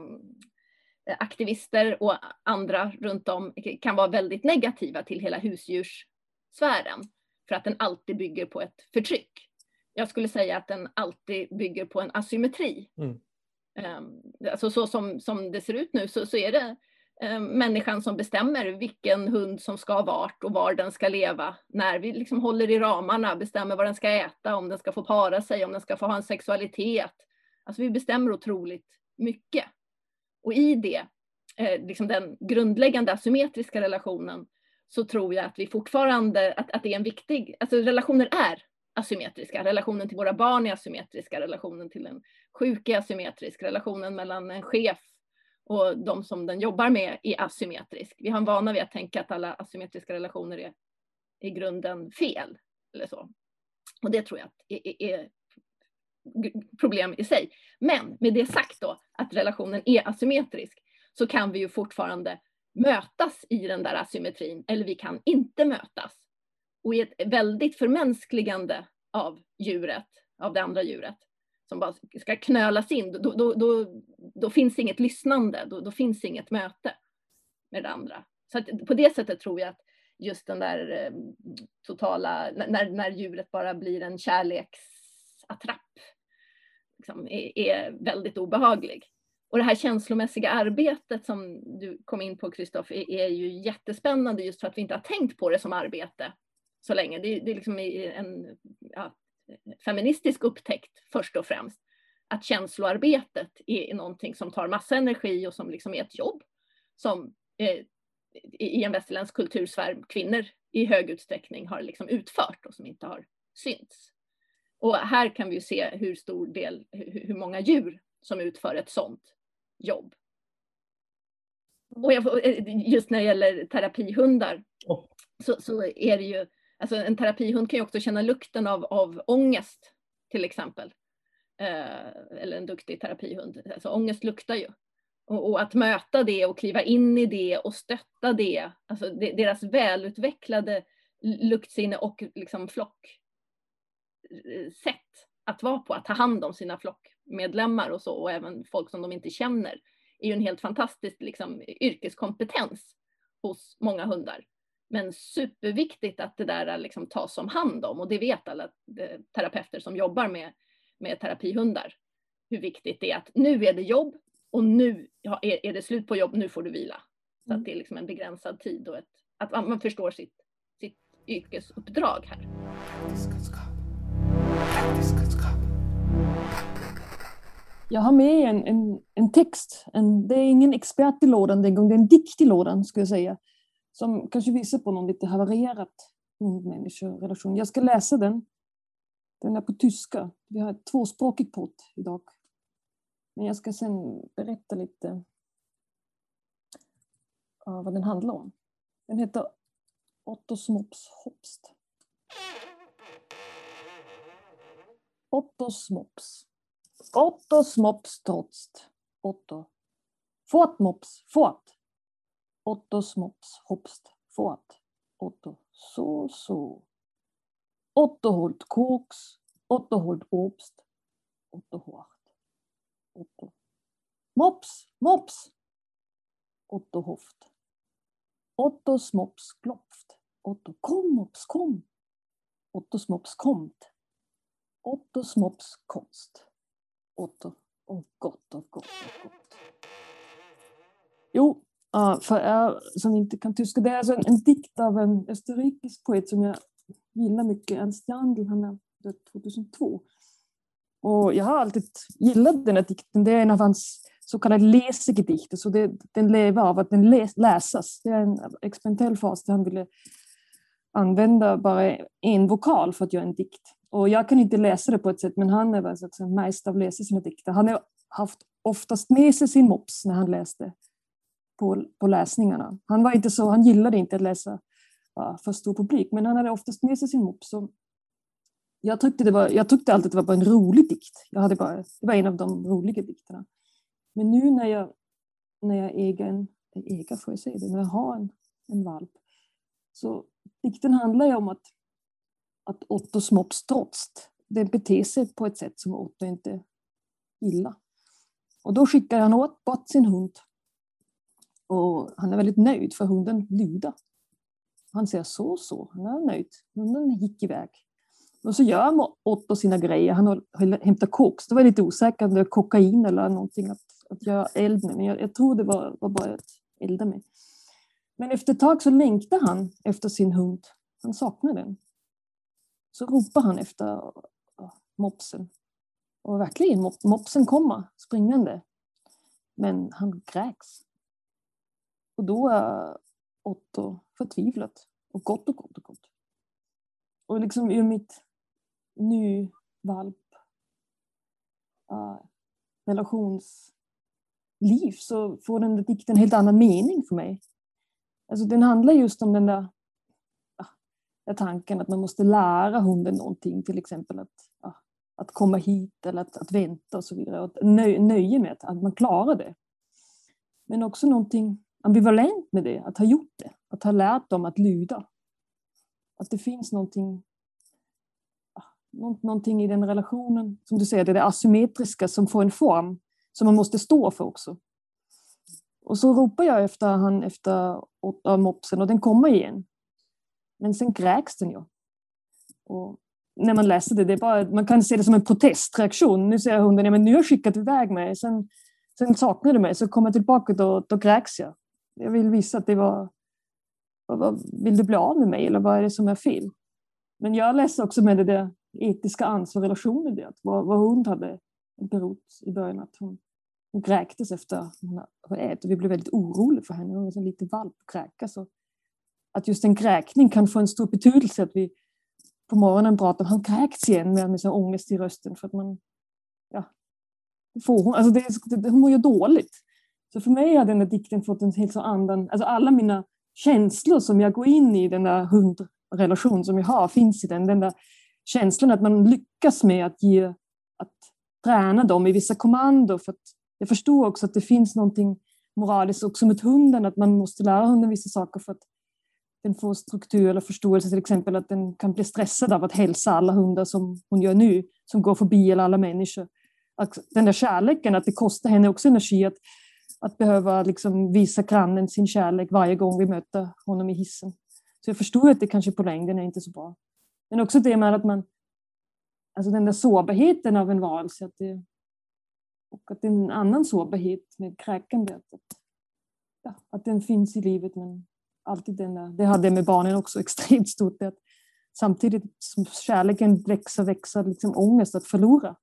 och andra runt om kan vara väldigt negativa till hela husdjurssfären. för att den alltid bygger på ett förtryck. Jag skulle säga att den alltid bygger på en asymmetri. Mm. Um, alltså så som, som det ser ut nu så, så är det um, människan som bestämmer vilken hund som ska vart och var den ska leva. När vi liksom håller i ramarna, bestämmer vad den ska äta, om den ska få para sig, om den ska få ha en sexualitet. Alltså vi bestämmer otroligt mycket. Och i det, eh, liksom den grundläggande asymmetriska relationen, så tror jag att vi fortfarande, att, att det är en viktig, alltså relationer är asymmetriska. Relationen till våra barn är asymmetriska, relationen till en sjuk är asymmetrisk, relationen mellan en chef och de som den jobbar med är asymmetrisk. Vi har en vana vid att tänka att alla asymmetriska relationer är i grunden fel. Eller så. Och det tror jag är, är problem i sig. Men med det sagt då, att relationen är asymmetrisk, så kan vi ju fortfarande mötas i den där asymmetrin, eller vi kan inte mötas. Och i ett väldigt förmänskligande av djuret, av det andra djuret, som bara ska knölas in, då, då, då, då finns inget lyssnande, då, då, finns inget möte med det andra. Så att på det sättet tror jag att just den där eh, totala, när, när djuret bara blir en kärleksattrapp, liksom, är, är väldigt obehaglig. Och det här känslomässiga arbetet som du kom in på, Kristoff, är, är, ju jättespännande just för att vi inte har tänkt på det som arbete så länge. Det, det är liksom en ja, feministisk upptäckt först och främst. Att känsloarbetet är någonting som tar massa energi och som liksom är ett jobb som eh, i en västerländsk kultursfär kvinnor i hög utsträckning har liksom utfört och som inte har synts. Och här kan vi se hur stor del, hur många djur som utför ett sådant jobb. Och jag, eh, just när det gäller terapihundar oh. så, så, är det ju, alltså en terapihund kan ju också känna lukten av, av ångest till exempel. Eh, eller en duktig terapihund, alltså ångest luktar ju. Och, och, att möta det och kliva in i det och stötta det, alltså deras välutvecklade luktsinne och liksom flock sätt att vara på, att ta hand om sina flockmedlemmar och så och även folk som de inte känner är ju en helt fantastisk liksom, yrkeskompetens hos många hundar. Men superviktigt att det där liksom tas om hand om och det vet alla eh, terapeuter som jobbar med, med terapihundar. Hur viktigt det är att nu är det jobb och nu är, är det slut på jobb, nu får du vila. Så att mm. det är liksom en begränsad tid och ett, att man förstår sitt, sitt yrkesuppdrag här. Jag har med en, en, en text. En, det är ingen expert i lådan den gången, det är en dikt i lådan skulle jag säga. Som kanske visar på någon lite havererat hund-människa-relation. Jag ska läsa den. Den är på tyska. Vi har ett tvåspråkigt podd idag. Men jag ska sen berätta lite vad den handlar om. Den heter Otto Smops Hopst. Ottos mops. Ottos mops trotst. Otto. Fort mops, fort. Ottos mops hopst, fort. Otto. Så, så. Otto holt koks. Otto holt obst. Otto hårt. Otto. Mops, mops. Otto hoft. Ottos mops klopft. Otto kom mops kom. Ottos mops komt. Otto Smops konst. Otto. Och gott och gott och gott. Jo, för er som inte kan tyska, det är alltså en, en dikt av en österrikisk poet som jag gillar mycket, Ernst Jandl, han är död 2002. Och jag har alltid gillat den här dikten, det är en av hans så kallade läsegedikter, så det, den lever av att den läs, läsas. Det är en experimentell fas där han ville använda bara en vokal för att göra en dikt. Och jag kan inte läsa det på ett sätt, men han är alltså en mästare av att läsa sina dikter. Han har haft oftast med sig sin mops när han läste på, på läsningarna. Han, var inte så, han gillade inte att läsa ja, för stor publik, men han hade oftast med sig sin mops. jag, tyckte det var, jag tyckte alltid att det var bara en rolig dikt. Jag hade bara, det var en av de roliga dikterna. Men nu när jag, när jag äger en, äger får jag säga det, när jag har en, en valp, så dikten handlar ju om att att Ottos mops trots det beter sig på ett sätt som Otto inte gillar. Och då skickar han åt bort sin hund. Och han är väldigt nöjd för hunden lyder. han säger så så, han är nöjd. Hunden gick iväg. Och så gör Otto sina grejer. Han hämtar koks. Det var lite osäkert om det var kokain eller någonting att, att göra eld med. Men jag, jag tror det var, var bara att elda med. Men efter ett tag så längtar han efter sin hund. Han saknar den. Så ropar han efter mopsen. Och verkligen, mopsen kommer springande. Men han kräks. Och då är Otto förtvivlat och gott och gott och gott. Och liksom ur mitt nyvalp uh, relationsliv så får den där dikten en helt annan mening för mig. Alltså den handlar just om den där, är tanken att man måste lära hunden någonting, till exempel att, ja, att komma hit eller att, att vänta och så vidare. Och nö, nöje med att, att man klarar det. Men också någonting ambivalent med det, att ha gjort det. Att ha lärt dem att lyda. Att det finns någonting, någonting i den relationen, som du säger, det det asymmetriska som får en form som man måste stå för också. Och så ropar jag efter han efter mopsen och den kommer igen. Men sen kräks den ju. Och när man läser det, det är bara, man kan se det som en protestreaktion. Nu säger hunden, ja men nu har jag skickat iväg mig. Sen, sen saknar du mig, så kommer jag tillbaka då, då kräks jag. Jag vill visa att det var... Vill du bli av med mig eller vad är det som är fel? Men jag läser också med det där etiska ansvarsrelationen. Det, vad, vad hund hade berott i början. Att hon, hon kräktes efter att hon ätit. Vi blev väldigt oroliga för henne. Hon var en liten valp och kräkas. Att just en kräkning kan få en stor betydelse. Att vi på morgonen pratar om han kräkts igen med, med sån ångest i rösten. För att man, ja, får hon, alltså det, det, hon mår ju dåligt. Så för mig har den här dikten fått en helt så annan, alltså alla mina känslor som jag går in i den där hundrelation som jag har finns i den. Den där känslan att man lyckas med att ge, att träna dem i vissa kommando. För jag förstår också att det finns någonting moraliskt också med hunden, att man måste lära hunden vissa saker för att den får struktur eller förståelse, till exempel att den kan bli stressad av att hälsa alla hundar som hon gör nu, som går förbi eller alla människor. Att den där kärleken, att det kostar henne också energi att att behöva liksom visa grannen sin kärlek varje gång vi möter honom i hissen. Så jag förstår att det kanske på längden är inte så bra. Men också det med att man, alltså den där sårbarheten av en varelse, att det, och att det är en annan sårbarhet med kräkande, att, ja, att den finns i livet men alltid den där, det hade med barnen också extremt stort, att samtidigt som kärleken växer, växer liksom ångest att förlora.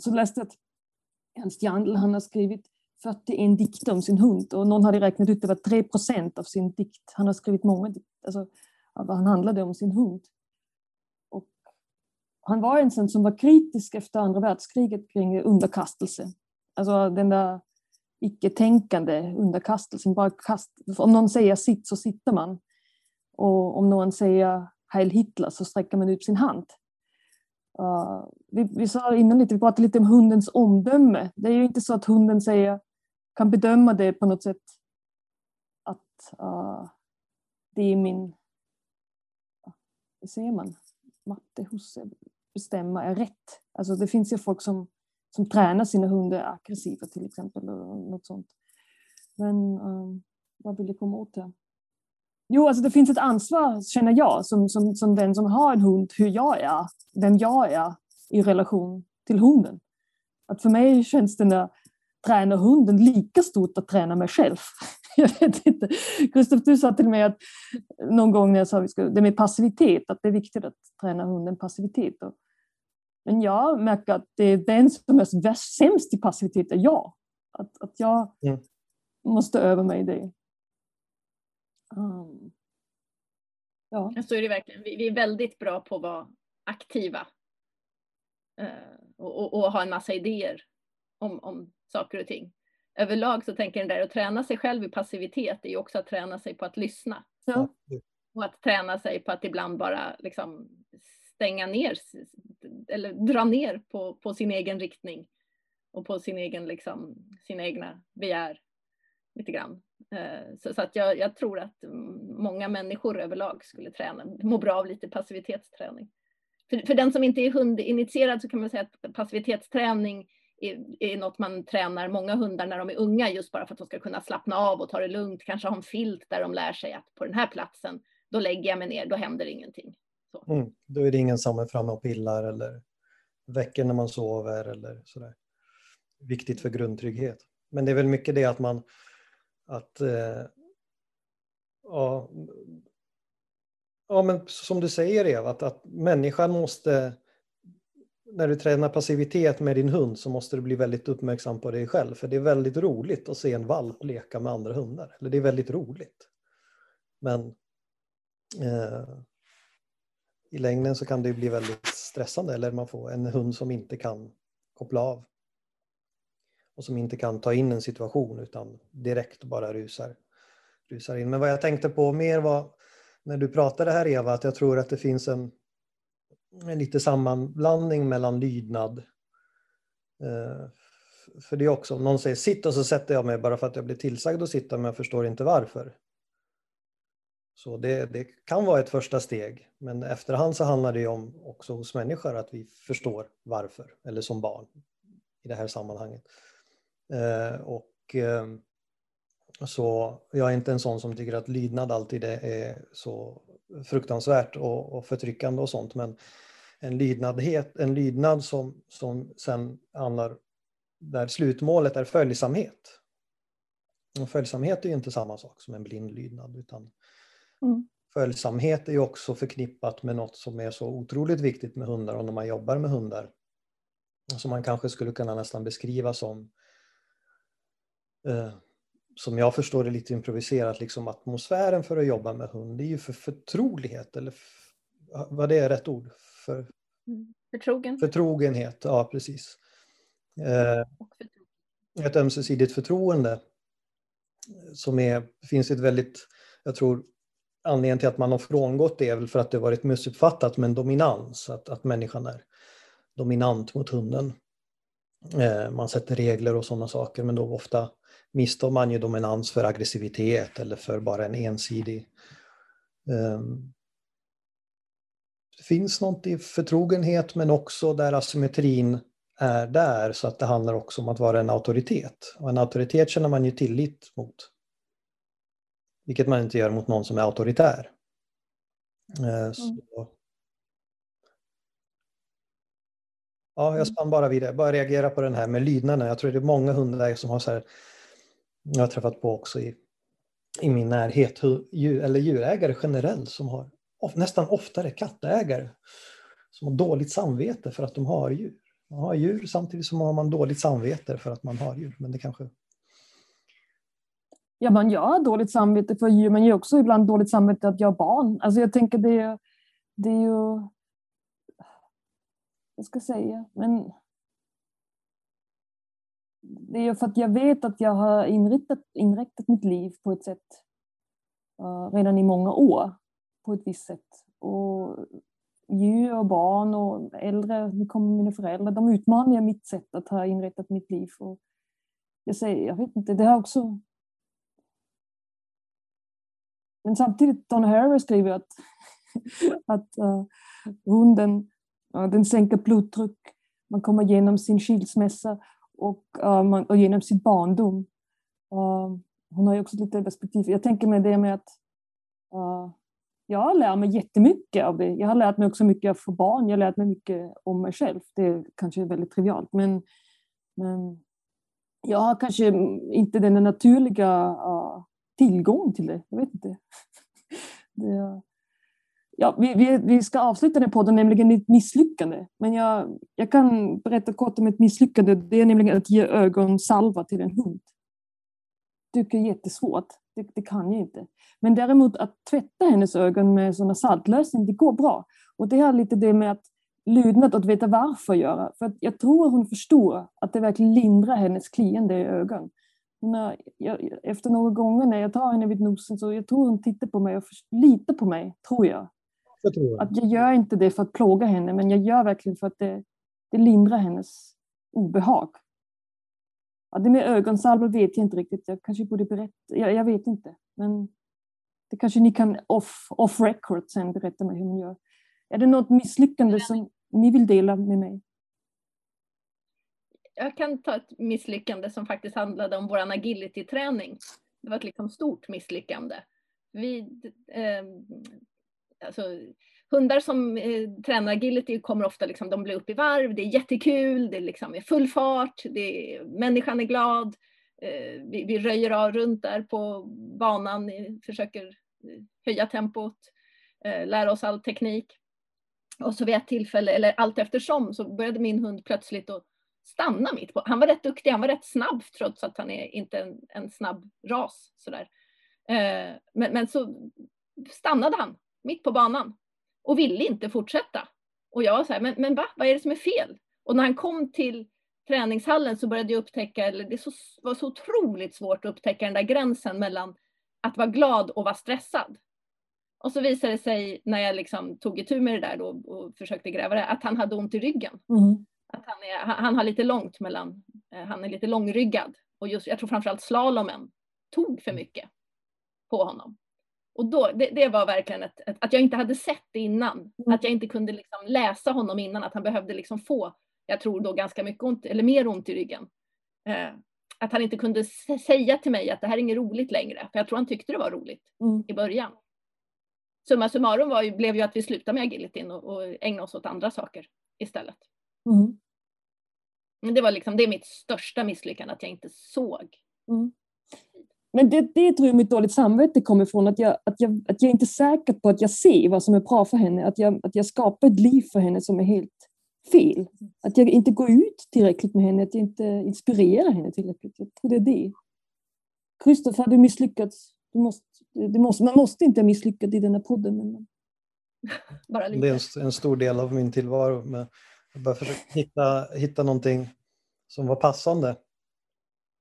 Så läste jag att Ernst Jandl han har skrivit 41 dikter om sin hund och någon hade räknat ut att det var 3 procent av sin dikt. Han har skrivit många dikter, alltså, han handlade om sin hund. Och han var en sån som var kritisk efter andra världskriget kring underkastelse. Alltså den där icke-tänkande underkastelsen. Bara kast, om någon säger sitt så sitter man. Och om någon säger Heil Hitler så sträcker man ut sin hand. Uh, vi, vi sa innan lite, vi pratade lite om hundens omdöme. Det är ju inte så att hunden säger, kan bedöma det på något sätt att uh, det är min, uh, hur säger man, matte hos bestämma är rätt. Alltså det finns ju folk som, som tränar sina hundar aggressiva till exempel. Något sånt. Men um, vad vill jag komma åt här? Jo, alltså det finns ett ansvar, känner jag, som, som, som den som har en hund, hur jag är, vem jag är i relation till hunden. Att för mig känns den där träna hunden lika stort att träna mig själv. Jag vet inte. Gustav, du sa till mig att någon gång när jag sa att det med passivitet, att det är viktigt att träna hunden passivitet. Men jag märker att det är den som är sämst i passivitet är jag. Att, att jag mm. måste öva mig i det. Um, ja. Så är det verkligen. Vi, vi, är väldigt bra på att vara aktiva uh, och, och, och, ha en massa idéer om, om saker och ting. Överlag så tänker den där att träna sig själv i passivitet är ju också att träna sig på att lyssna. Ja. Och att träna sig på att ibland bara liksom stänga ner eller dra ner på, på sin egen riktning och på sin egen, liksom, sina egna begär lite grann. Eh, så, så, att jag, jag, tror att många människor överlag skulle träna, må bra av lite passivitetsträning. För, för den som inte är hundinitierad så kan man säga att passivitetsträning är, är något man tränar många hundar när de är unga just bara för att de ska kunna slappna av och ta det lugnt. Kanske ha en filt där de lär sig att på den här platsen, då lägger jag mig ner, då händer ingenting. Mm, då är det ingen som är framme och pillar eller väcker när man sover eller sådär. Viktigt för grundtrygghet. Men det är väl mycket det att man att eh, ja, ja, men som du säger Eva, att, att människan måste när du tränar passivitet med din hund så måste du bli väldigt uppmärksam på dig själv. För det är väldigt roligt att se en valp leka med andra hundar. Eller det är väldigt roligt. Men eh, i längden så kan det bli väldigt stressande. Eller man får en hund som inte kan koppla av. Och som inte kan ta in en situation utan direkt bara rusar, rusar in. Men vad jag tänkte på mer var när du pratade här Eva, att jag tror att det finns en en lite sammanblandning mellan lydnad. Eh, för det är också, om någon säger sitt och så sätter jag mig bara för att jag blir tillsagd att sitta men jag förstår inte varför. Så det, det kan vara ett första steg, men efterhand så handlar det om också hos människor att vi förstår varför, eller som barn i det här sammanhanget. Eh, och eh, så jag är inte en sån som tycker att lydnad alltid är så fruktansvärt och, och förtryckande och sånt, men en lydnadhet, en lydnad som, som sen handlar, där slutmålet är följsamhet. Och följsamhet är ju inte samma sak som en blind lydnad, utan mm. följsamhet är ju också förknippat med något som är så otroligt viktigt med hundar och när man jobbar med hundar. Som man kanske skulle kunna nästan beskriva som eh, som jag förstår det lite improviserat, liksom atmosfären för att jobba med hund, det är ju för förtrolighet, eller vad det är rätt ord? För, mm. Förtrogen. Förtrogenhet, ja precis. Eh, ett ömsesidigt förtroende som är, finns ett väldigt, jag tror anledningen till att man har frångått det är väl för att det varit missuppfattat med en dominans, att, att människan är dominant mot hunden. Eh, man sätter regler och sådana saker men då ofta misstår man ju dominans för aggressivitet eller för bara en ensidig... Ehm, det finns något i förtrogenhet men också där asymmetrin är där så att det handlar också om att vara en auktoritet. Och en auktoritet känner man ju tillit mot. Vilket man inte gör mot någon som är auktoritär. Så, mm. Ja, jag spann bara vid det. Bara reagera på den här med lydnaden. Jag tror det är många hundar som har så här jag har träffat på också i, i min närhet, djur, eller djurägare generellt som har nästan oftare kattägare som har dåligt samvete för att de har djur. Man har djur samtidigt som har man dåligt samvete för att man har djur. Men det kanske... Ja, man gör dåligt samvete för djur, men jag har också ibland dåligt samvete att jag har barn. Alltså jag tänker det, det är ju... Vad ska jag säga? Men det är för att jag vet att jag har inriktat, inriktat mitt liv på ett sätt uh, redan i många år. På ett visst sätt. Och djur och barn och äldre, nu kommer mina föräldrar, de utmanar mitt sätt att ha inrättat mitt liv. Och jag säger, jag vet inte, det har också... Men samtidigt, Donna Harris skriver att, att uh, hunden uh, den sänker blodtryck, man kommer igenom sin skilsmässa och, um, och genom sin barndom. Uh, hon har ju också lite perspektiv. Jag tänker mig det med att uh, jag lär mig jättemycket av det. Jag har lärt mig också mycket av för barn. Jag har lärt mig mycket om mig själv. Det är kanske väldigt trivialt, men, men jag har kanske inte den naturliga uh, tillgång till det. Jag vet inte. det, Ja, vi, vi, vi ska avsluta den podden, nämligen ett misslyckande. Men jag, jag kan berätta kort om ett misslyckande. Det är nämligen att ge ögonsalva till en hund. Det är jättesvårt. Det, det kan jag inte. Men däremot att tvätta hennes ögon med sådana saltlösning, det går bra. Och det har lite det med att lydnad att veta varför göra. För jag tror hon förstår att det verkligen lindrar hennes kliande i ögonen. Hon har, jag, efter några gånger när jag tar henne vid nosen så jag tror hon tittar på mig och litar på mig, tror jag. Jag att jag gör inte det för att plåga henne, men jag gör verkligen för att det, det lindrar hennes obehag. Ja, det med ögonsalvor vet jag inte riktigt. Jag kanske borde berätta. Jag, jag vet inte. Men det kanske ni kan off, off record sen berätta mig hur man gör. Är det något misslyckande som ni vill dela med mig? Jag kan ta ett misslyckande som faktiskt handlade om vår agility-träning. Det var ett liksom stort misslyckande. Vi, eh, alltså, hundar som eh, tränar agility kommer ofta, liksom, de blir upp i varv, det är jättekul, det är, liksom, är full fart, det är, människan är glad, eh, vi, vi röjer av runt där på banan, eh, försöker eh, höja tempot, eh, lära oss all teknik. Och så vid ett tillfälle, eller allt eftersom, så började min hund plötsligt att stanna mitt på. Han var rätt duktig, han var rätt snabb trots att han är inte en, en snabb ras. Sådär. Eh, men, men så stannade han mitt på banan och ville inte fortsätta. Och jag var så här, men, men va, vad är det som är fel? Och när han kom till träningshallen så började jag upptäcka, eller det så, var så otroligt svårt att upptäcka den där gränsen mellan att vara glad och vara stressad. Och så visade det sig när jag liksom tog itu med det där då och försökte gräva det, att han hade ont i ryggen. Mm. Att han, är, han har lite långt mellan, eh, han är lite långryggad. Och just, jag tror framförallt slalomen tog för mycket på honom. Och då, det, det var verkligen ett, ett, att jag inte hade sett det innan. Mm. Att jag inte kunde liksom läsa honom innan, att han behövde liksom få, jag tror då ganska mycket ont, eller mer ont i ryggen. Eh, att han inte kunde säga till mig att det här är inget roligt längre, för jag tror han tyckte det var roligt mm. i början. Summa summarum var ju, blev ju att vi slutade med agilityn och, och ägnade oss åt andra saker istället. Mm. Det var liksom, det är mitt största misslyckande, att jag inte såg. Mm. Men det, det tror jag mitt dåligt samvete kommer ifrån, att jag, att, jag, att jag inte är säker på att jag ser vad som är bra för henne, att jag, att jag skapar ett liv för henne som är helt fel. Att jag inte går ut tillräckligt med henne, att jag inte inspirerar henne tillräckligt. Jag tror det är det. Kristoffer, har du misslyckats? Du måste, du måste, man måste inte ha misslyckats i den här podden. Men... Bara lite. Det är en, en, stor del av min tillvaro. Med, jag bara försöka hitta, hitta någonting som var passande.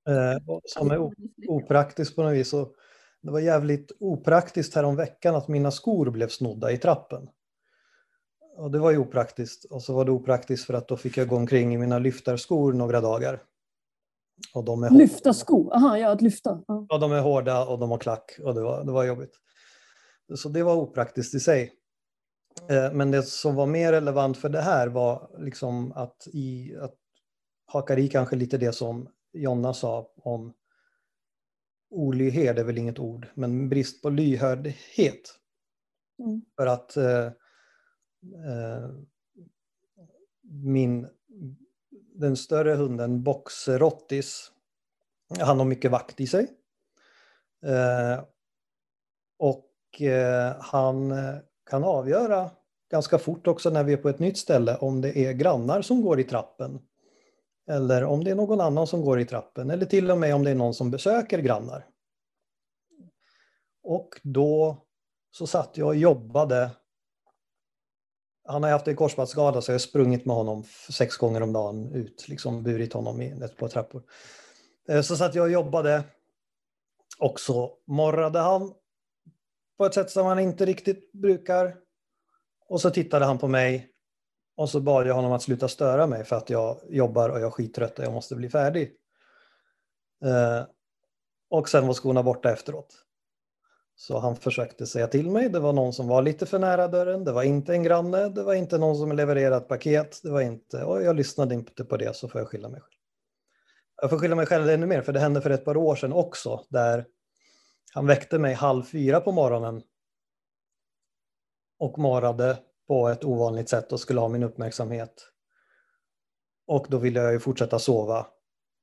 Eh, som är opraktiskt på något vis. Och det var jävligt opraktiskt här om veckan att mina skor blev snodda i trappen. Och det var ju opraktiskt. Och så var det opraktiskt för att då fick jag gå omkring i mina lyftarskor några dagar. Och de är lyfta skor? Aha, ja, att lyfta. Ja. ja, de är hårda och de har klack och det var, det var jobbigt. Så det var opraktiskt i sig. Eh, men det som var mer relevant för det här var liksom att, i, att hakar i kanske lite det som Jonna sa om olyhörd är väl inget ord, men brist på lyhördhet. Mm. För att eh, eh, min, den större hunden Boxerottis, han har mycket vakt i sig. Eh, och eh, han kan avgöra ganska fort också när vi är på ett nytt ställe om det är grannar som går i trappen eller om det är någon annan som går i trappen eller till och med om det är någon som besöker grannar. Och då så satt jag och jobbade. Han har haft en korsbandsskada så jag har sprungit med honom sex gånger om dagen ut, liksom burit honom i ett par trappor. Eh, så satt jag och jobbade och så morrade han på ett sätt som han inte riktigt brukar. Och så tittade han på mig och så bad jag honom att sluta störa mig för att jag jobbar och jag är skittrött och jag måste bli färdig. Eh, och sen var skorna borta efteråt. Så han försökte säga till mig, det var någon som var lite för nära dörren, det var inte en granne, det var inte någon som levererat paket, det var inte, och jag lyssnade inte på det så får jag skylla mig själv. Jag får skylla mig själv ännu mer, för det hände för ett par år sedan också, där han väckte mig halv fyra på morgonen och morrade på ett ovanligt sätt och skulle ha min uppmärksamhet. Och då ville jag ju fortsätta sova.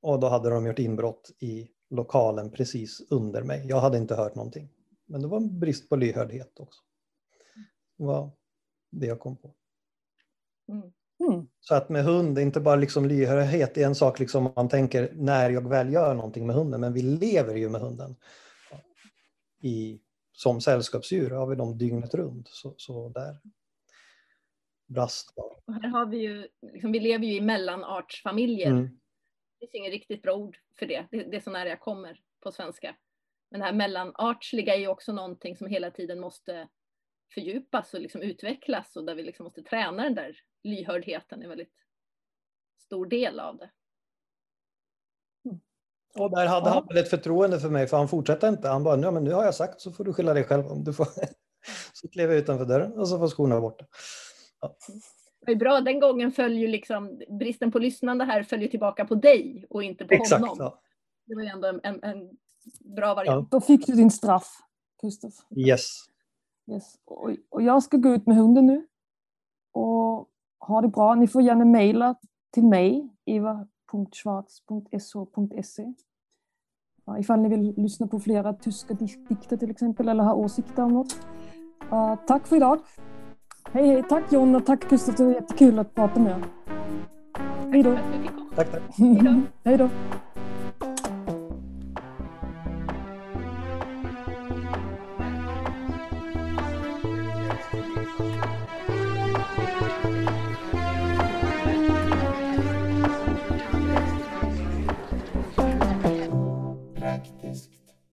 Och då hade de gjort inbrott i lokalen precis under mig. Jag hade inte hört någonting. Men det var en brist på lyhördhet också. Det var det jag kom på. Mm. Mm. Så att med hund, inte bara liksom lyhördhet, är en sak liksom man tänker när jag väl gör någonting med hunden, men vi lever ju med hunden i, som sällskapsdjur, har vi dem dygnet runt. Så, så där brast. Och här har vi ju, liksom, vi lever ju i mellanartsfamiljer. Mm. Det finns inget riktigt bra ord för det. det. Det är så nära jag kommer på svenska. Men det här mellanartsliga är ju också någonting som hela tiden måste fördjupas och liksom utvecklas och där vi liksom måste träna den där lyhördheten en väldigt stor del av det. Och där hade ja. han väl ett förtroende för mig för han fortsatte inte. Han bara, men nu har jag sagt så får du skylla dig själv om du får. så klev jag utanför dörren och så var skorna borta. Det är bra, den gången följer liksom bristen på lyssnande här följer tillbaka på dig och inte på Exakt, honom. ja. Det var ju ändå en, en, en bra variant. Då fick du din straff, Gustav. Yes. Yes. Och, och jag ska gå ut med hunden nu. Och ha det bra. Ni får gärna mejla till mig, eva.schwarz.so.se ja, ifall ni vill lyssna på flera tyska dik- dikter till exempel eller ha åsikter om något. Uh, tack för idag. Hej hej, tack John och tack Gustav, det var jättekul att prata med er. Hej då. Tack, tack. hej då.